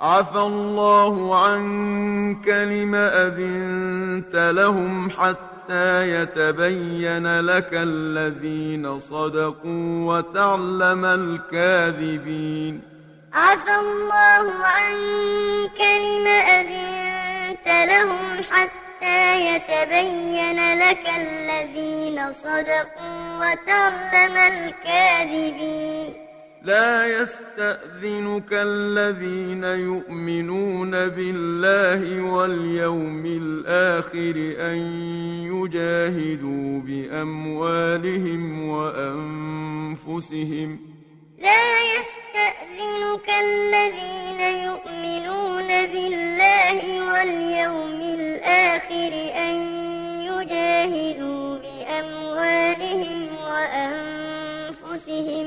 عفى الله عنك لم أذنت لهم حتى يتبين لك الذين صدقوا وتعلم الكاذبين. عفى الله عنك لم أذنت لهم حتى يتبين لك الذين صدقوا وتعلم الكاذبين. لا يستأذنك الذين يؤمنون بالله واليوم الآخر أن يجاهدوا بأموالهم وأنفسهم. لا يستأذنك الذين يؤمنون بالله واليوم الآخر أن يجاهدوا بأموالهم وأنفسهم.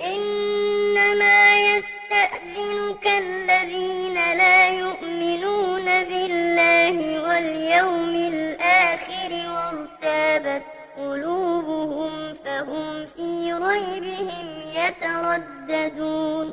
إنما يستأذنك الذين لا يؤمنون بالله واليوم الآخر وارتابت قلوبهم فهم في ريبهم يترددون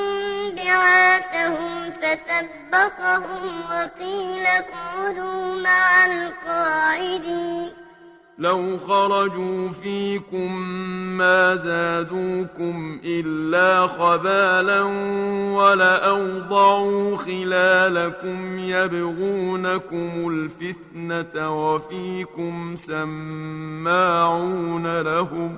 بعاثهم فثبطهم وقيل اقعدوا مع القاعدين. لو خرجوا فيكم ما زادوكم إلا خبالا ولأوضعوا خلالكم يبغونكم الفتنة وفيكم سماعون لهم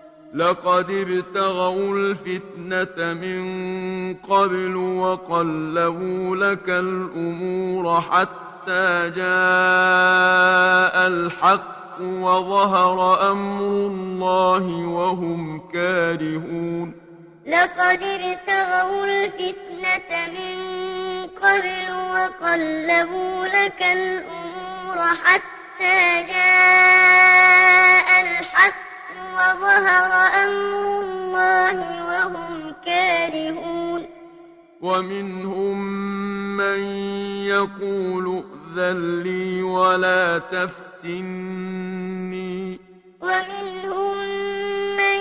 لقد ابتغوا الفتنة من قبل وقلبوا لك الأمور حتى جاء الحق وظهر أمر الله وهم كارهون. لقد ابتغوا الفتنة من قبل وقلبوا لك الأمور حتى جاء الحق وظهر أمر الله وهم كارهون. ومنهم من يقول ائذن لي ولا تفتني. ومنهم من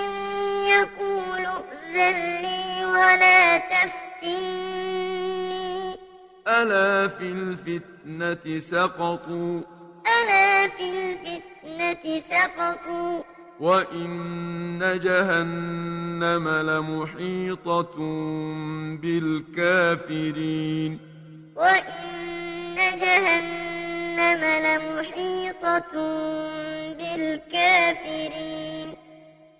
يقول ائذن لي ولا تفتني. ألا في الفتنة سقطوا؟ ألا في الفتنة سقطوا. وإن جهنم لمحيطة بالكافرين وإن جهنم لمحيطة بالكافرين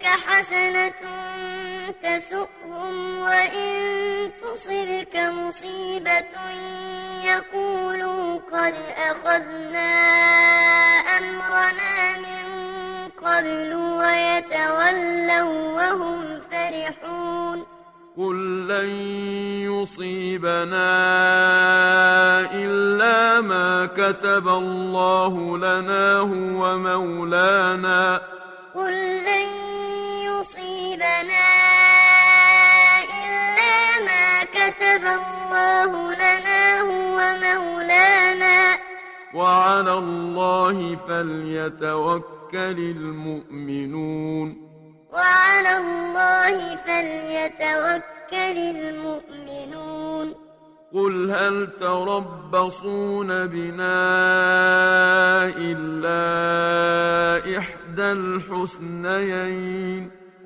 تصبك حسنة تسؤهم وإن تصبك مصيبة يقولوا قد أخذنا أمرنا من قبل ويتولوا وهم فرحون. قل لن يصيبنا إلا ما كتب الله لنا هو مولانا. قل لنا هو مولانا. وعلى الله فليتوكل المؤمنون. وعلى الله فليتوكل المؤمنون. قل هل تربصون بنا إلا إحدى الحسنيين؟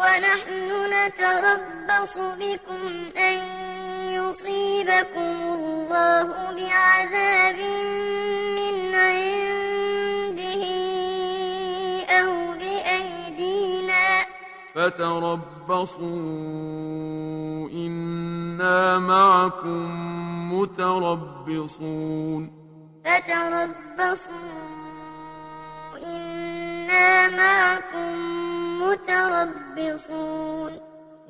ونحن نتربص بكم أن يصيبكم الله بعذاب من عنده أو بأيدينا. فتربصوا إنا معكم متربصون. فتربصوا إنا معكم متربصون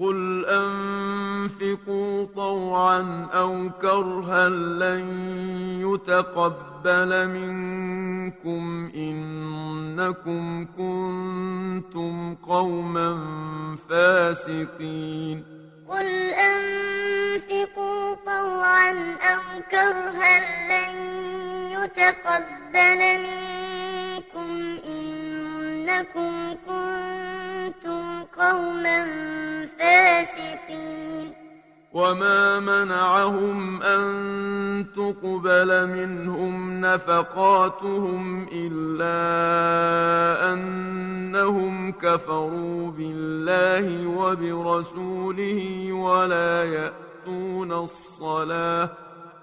قل أنفقوا طوعا أو كرها لن يتقبل منكم إنكم كنتم قوما فاسقين. قل أنفقوا طوعا أو كرها لن يتقبل منكم إنكم كنتم قوما فاسقين. وما منعهم أن تقبل منهم نفقاتهم إلا أنهم كفروا بالله وبرسوله ولا يأتون الصلاة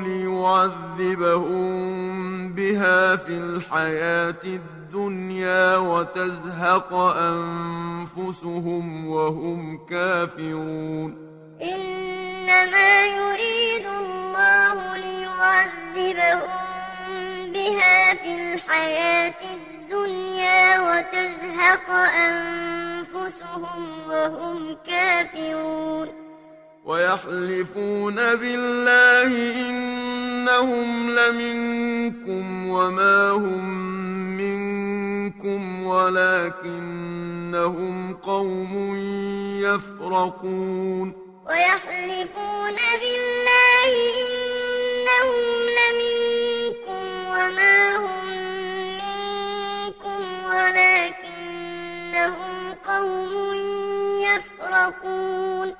ليعذبهم بها في الحياة الدنيا وتزهق أنفسهم وهم كافرون إنما يريد الله ليعذبهم بها في الحياة الدنيا وتزهق أنفسهم وهم كافرون ويحلفون بالله إنهم لمنكم وما هم منكم ولكنهم قوم يفرقون. ويحلفون بالله إنهم لمنكم وما هم منكم ولكنهم قوم يفرقون.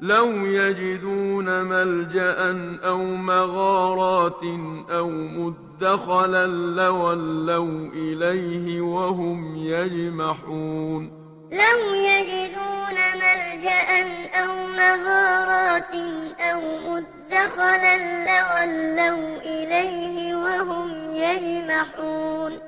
لو يجدون ملجأ أو مغارات أو مدخلا لولوا إليه وهم يجمحون لو يجدون ملجأ أو مغارات أو مدخلا لولوا إليه وهم يجمحون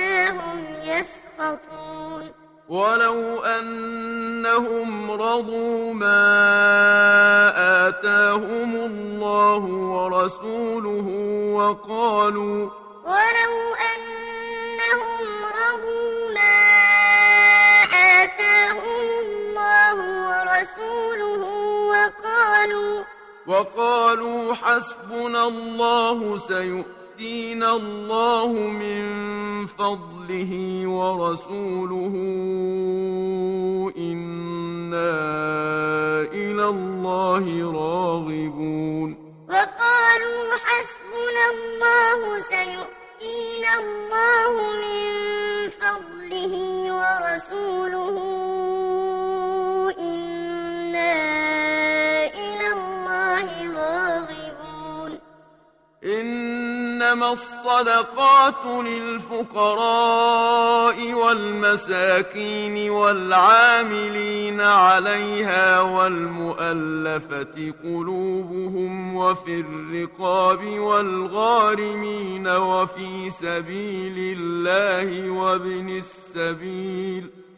يسخطون ولو أنهم رضوا ما آتاهم الله ورسوله وقالوا ولو أنهم رضوا ما آتاهم الله ورسوله وقالوا وقالوا حسبنا الله سيؤتينا الله من فضله ورسوله إنا إلى الله راغبون وقالوا حسبنا الله سيؤتينا الله من فضله ورسوله إنما الصدقات للفقراء والمساكين والعاملين عليها والمؤلفة قلوبهم وفي الرقاب والغارمين وفي سبيل الله وابن السبيل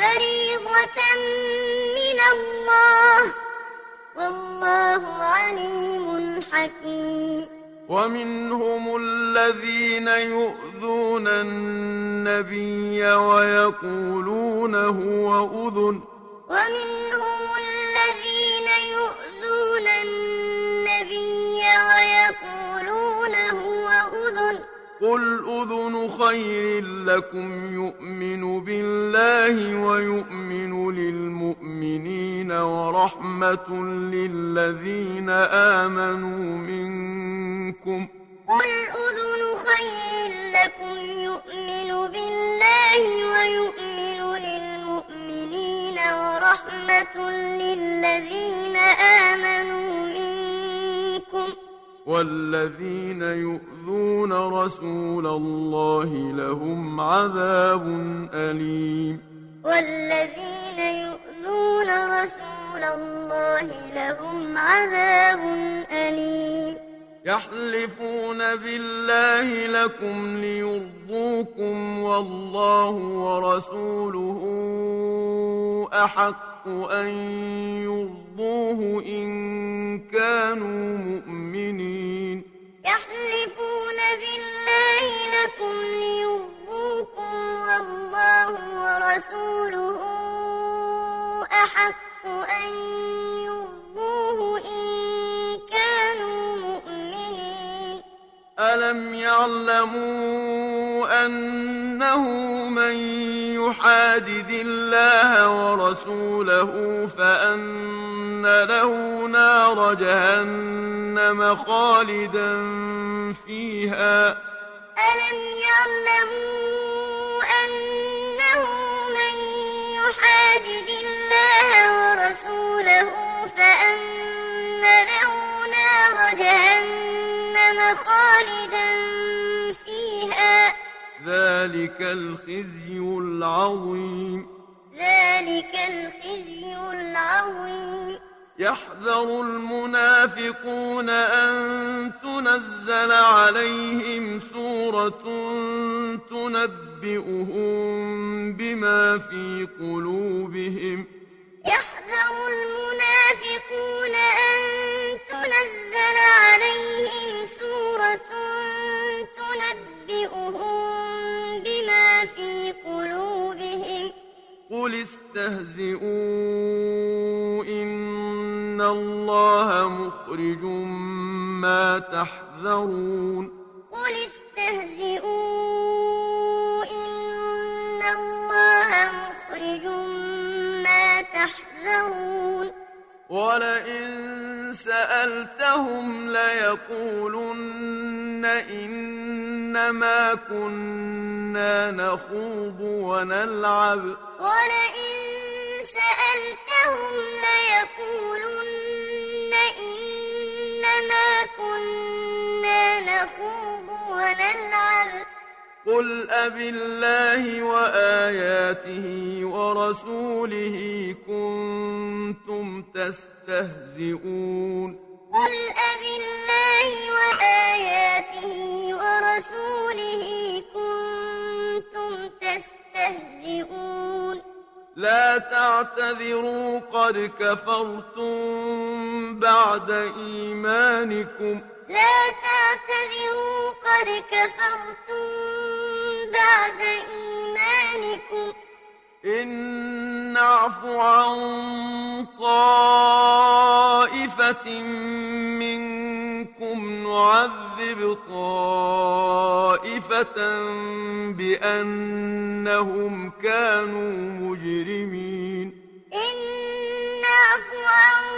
فريضة من الله. والله عليم حكيم. ومنهم الذين يؤذون النبي ويقولون هو أذن. ومنهم الذين يؤذون النبي ويقولون قل أذن خير لكم يؤمن بالله ويؤمن للمؤمنين ورحمة للذين آمنوا منكم قل أذن خير لكم يؤمن بالله ويؤمن للمؤمنين ورحمة للذين آمنوا منكم والذين يؤذون رسول الله لهم عذاب أليم. والذين يؤذون رسول الله لهم عذاب أليم. يحلفون بالله لكم ليرضوكم والله ورسوله أحق أن يرضوه إن كانوا مؤمنين. يحلفون بالله لكم ليرضوكم والله ورسوله أحق أن يرضوه إن كانوا مؤمنين. ألم يعلموا أنه من يحادد الله ورسوله فأن له نار جهنم خالدا فيها. ألم يعلموا أنه من يحادد الله ورسوله فأن له نار جهنم خالدا فيها. ذلك الخزي العظيم. ذلك الخزي العظيم. يحذر المنافقون أن تنزل عليهم سورة تنبئهم بما في قلوبهم. يحذر المنافقون أن تنزل عليهم سورة تنبئهم بما في قلوبهم. قل استهزئوا إن الله مخرج ما تحذرون. قل استهزئوا إن الله مخرج ما تحذرون. ولئن سألتهم ليقولن إنما كنا نخوض ونلعب. ولئن سألتهم ليقولن إنما كنا نخوض ونلعب. قل أبالله وآياته ورسوله كنتم تستهزئون. قل أبالله وآياته ورسوله كنتم تستهزئون. لا تعتذروا قد كفرتم بعد إيمانكم. لا تعتذروا قد كفرتم بعد إيمانكم. إن نعف عن طائفة منكم نعذب طائفة بأنهم كانوا مجرمين إن نعف عن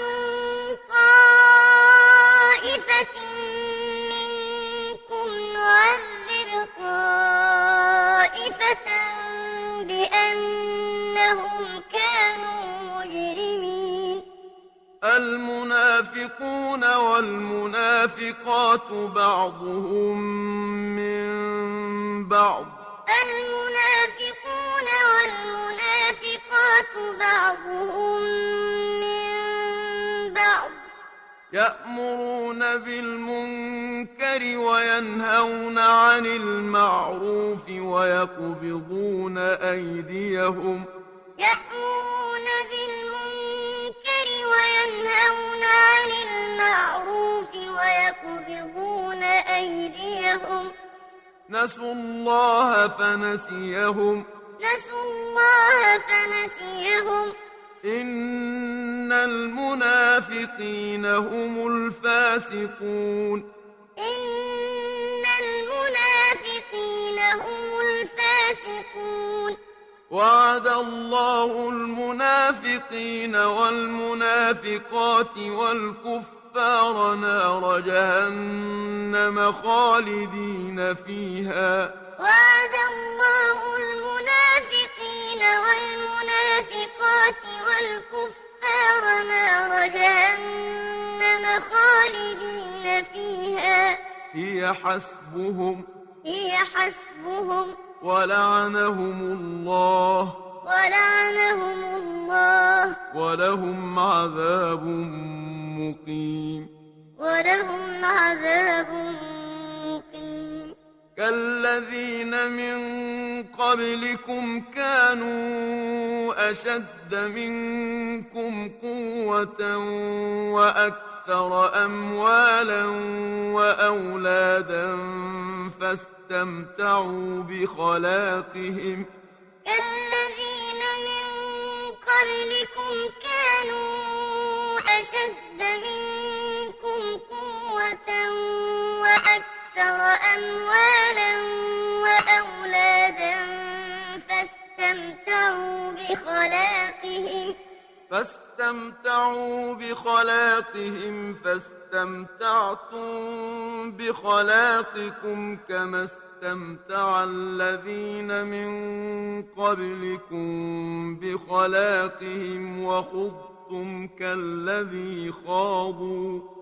بالمنكر وينهون عن المعروف ويقبضون أيديهم يأمرون بالمنكر وينهون عن المعروف ويقبضون أيديهم نسوا الله فنسيهم نسوا الله فنسيهم إن المنافقين هم الفاسقون إن المنافقين هم الفاسقون وعد الله المنافقين والمنافقات والكفار نار جهنم خالدين فيها وعد الله المنافقين والمنافقات والكفار نار جهنم خالدين فيها. هي حسبهم هي حسبهم ولعنهم الله. ولعنهم الله. ولهم عذاب مقيم. ولهم عذاب مقيم. كالذين من قبلكم كانوا أشد منكم قوة وأكثر أموالا وأولادا فاستمتعوا بخلاقهم. كالذين من قبلكم كانوا أشد منكم قوة وأكثر أموالا وأولادا فاستمتعوا بخلاقهم. فاستمتعوا بخلاقهم فاستمتعتم بخلاقكم كما استمتع الذين من قبلكم بخلاقهم وخضتم كالذي خاضوا.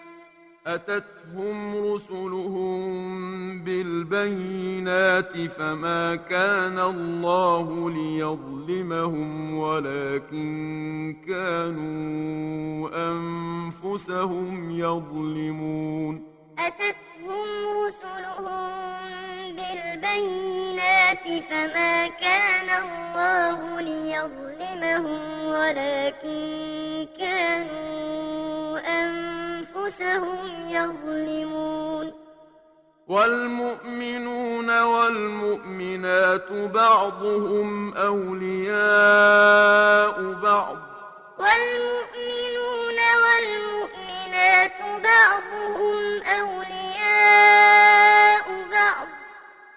أتتهم رسلهم بالبينات فما كان الله ليظلمهم ولكن كانوا أنفسهم يظلمون. أتتهم رسلهم بالبينات فما كان الله ليظلمهم ولكن كانوا أنفسهم يظلمون. والمؤمنون والمؤمنات بعضهم أولياء بعض. والمؤمنون والمؤمنات بعضهم أولياء بعض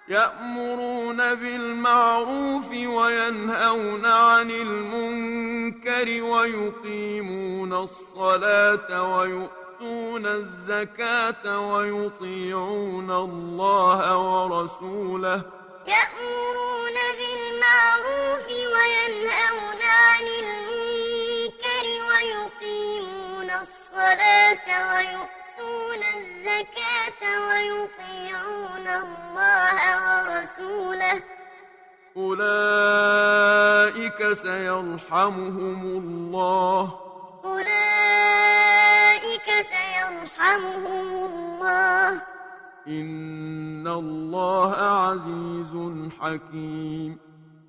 يأمرون بالمعروف وينهون عن المنكر ويقيمون الصلاة ويؤتون الزكاة ويطيعون الله ورسوله. يأمرون بالمعروف وينهون عن المنكر ويقيمون الصلاة ويؤتون الزكاة ويطيعون الله ورسوله. أولئك سيرحمهم الله. أولئك سيرحمهم الله. إن الله عزيز حكيم.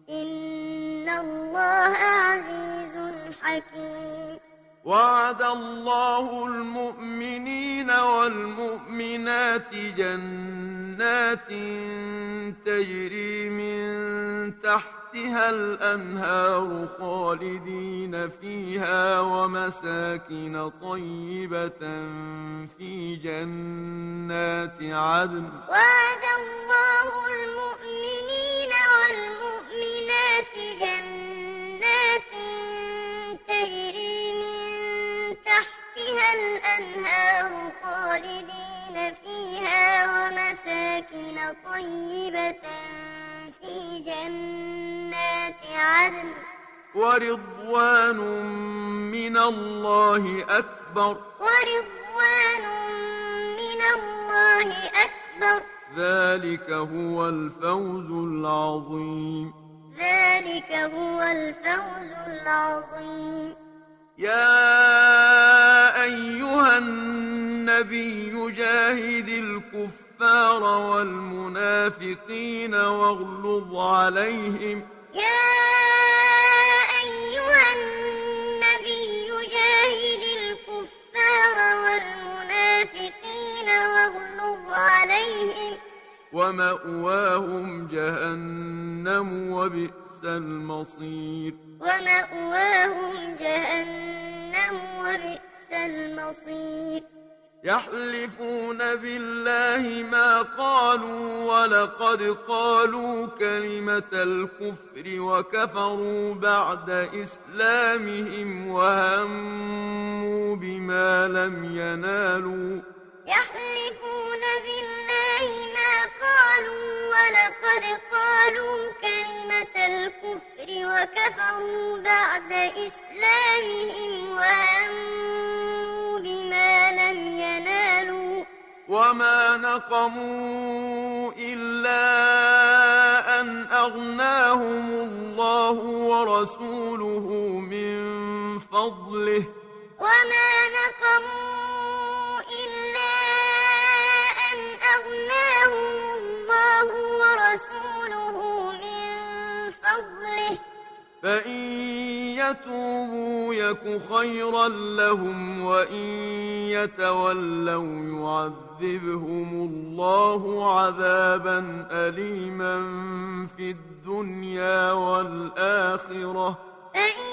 إن الله عزيز حكيم. وعد الله المؤمنين والمؤمنات جنات تجري من تحتها الأنهار خالدين فيها ومساكن طيبة في جنات عدن. وعد الله المؤمنين والمؤمنات جنات تحتها الأنهار خالدين فيها ومساكن طيبة في جنات عدن. ورضوان من الله أكبر. ورضوان من الله أكبر. ذلك هو الفوز العظيم. ذلك هو الفوز العظيم. يا أيها النبي جاهد الكفار والمنافقين واغلظ عليهم. يا أيها النبي جاهد الكفار والمنافقين واغلظ عليهم. ومأواهم جهنم وبئس المصير. ومأواهم جهنم وبئس المصير. يحلفون بالله ما قالوا ولقد قالوا كلمة الكفر وكفروا بعد إسلامهم وهموا بما لم ينالوا. يحلفون بالله ما قالوا ولقد قالوا كلمة الكفر وكفروا بعد إسلامهم وهموا بما لم ينالوا. وما نقموا إلا أن أغناهم الله ورسوله من فضله. وما نقموا يتوبوا يك خيرا لهم وإن يتولوا يعذبهم الله عذابا أليما في الدنيا والآخرة. فإن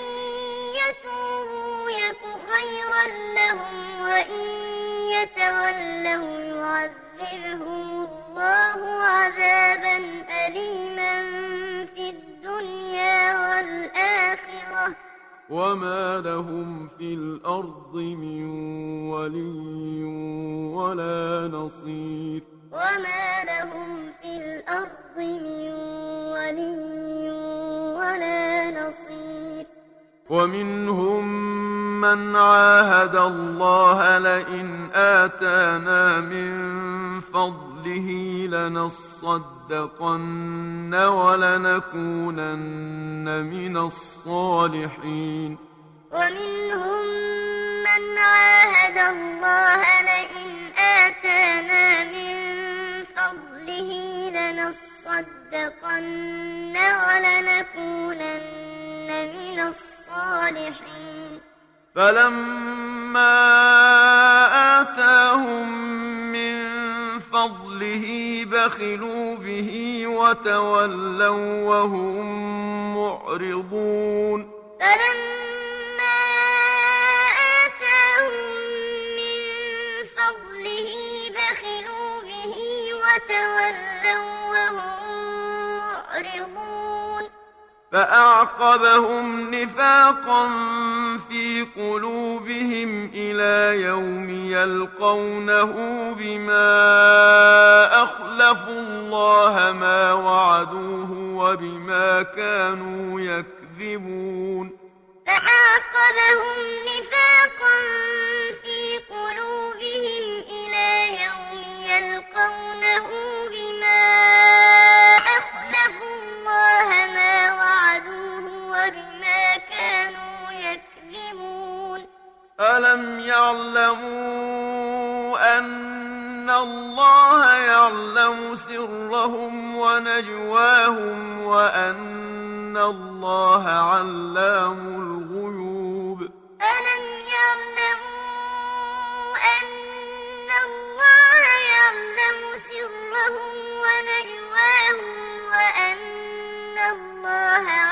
يتوبوا يك خيرا لهم وإن يتولوا يعذبهم الله عذابا أليما في الدنيا والآخرة. وما لهم في الأرض من ولي ولا نصير وما لهم في الأرض من ولي ولا نصير ومنهم من عاهد الله لئن آتانا من فضله لنصدقن ولنكونن من الصالحين. ومنهم من عاهد الله لئن آتانا من فضله لنصدقن ولنكونن من الصالحين. فلما آتاهم من فضله بخلوا به وتولوا وهم معرضون فلما آتاهم من فضله بخلوا به وتولوا وهم معرضون فأعقبهم نفاقا في قلوبهم إلى يوم يلقونه بما أخلفوا الله ما وعدوه وبما كانوا يكذبون فأعقبهم نفاقا في قلوبهم إلى يوم يلقونه بما ألم يعلموا أن الله يعلم سرهم ونجواهم وأن الله علام الغيوب ألم يعلموا أن الله يعلم سرهم ونجواهم وأن الله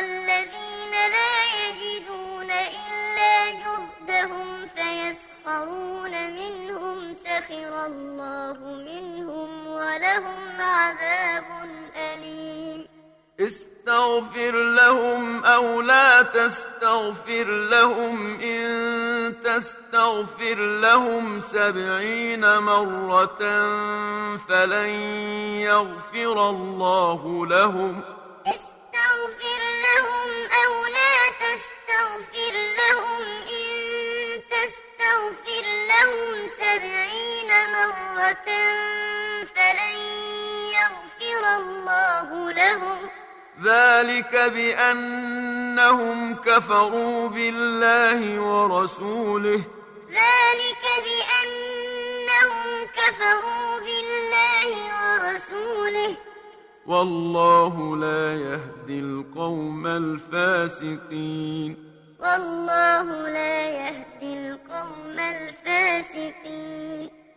والذين لا يجدون إلا جهدهم فيسخرون منهم سخر الله منهم ولهم عذاب أليم. استغفر لهم أو لا تستغفر لهم إن تستغفر لهم سبعين مرة فلن يغفر الله لهم. لهم ذلك بأنهم كفروا بالله ورسوله. ذلك بأنهم كفروا بالله ورسوله. والله لا يهدي القوم الفاسقين. والله لا يهدي القوم الفاسقين.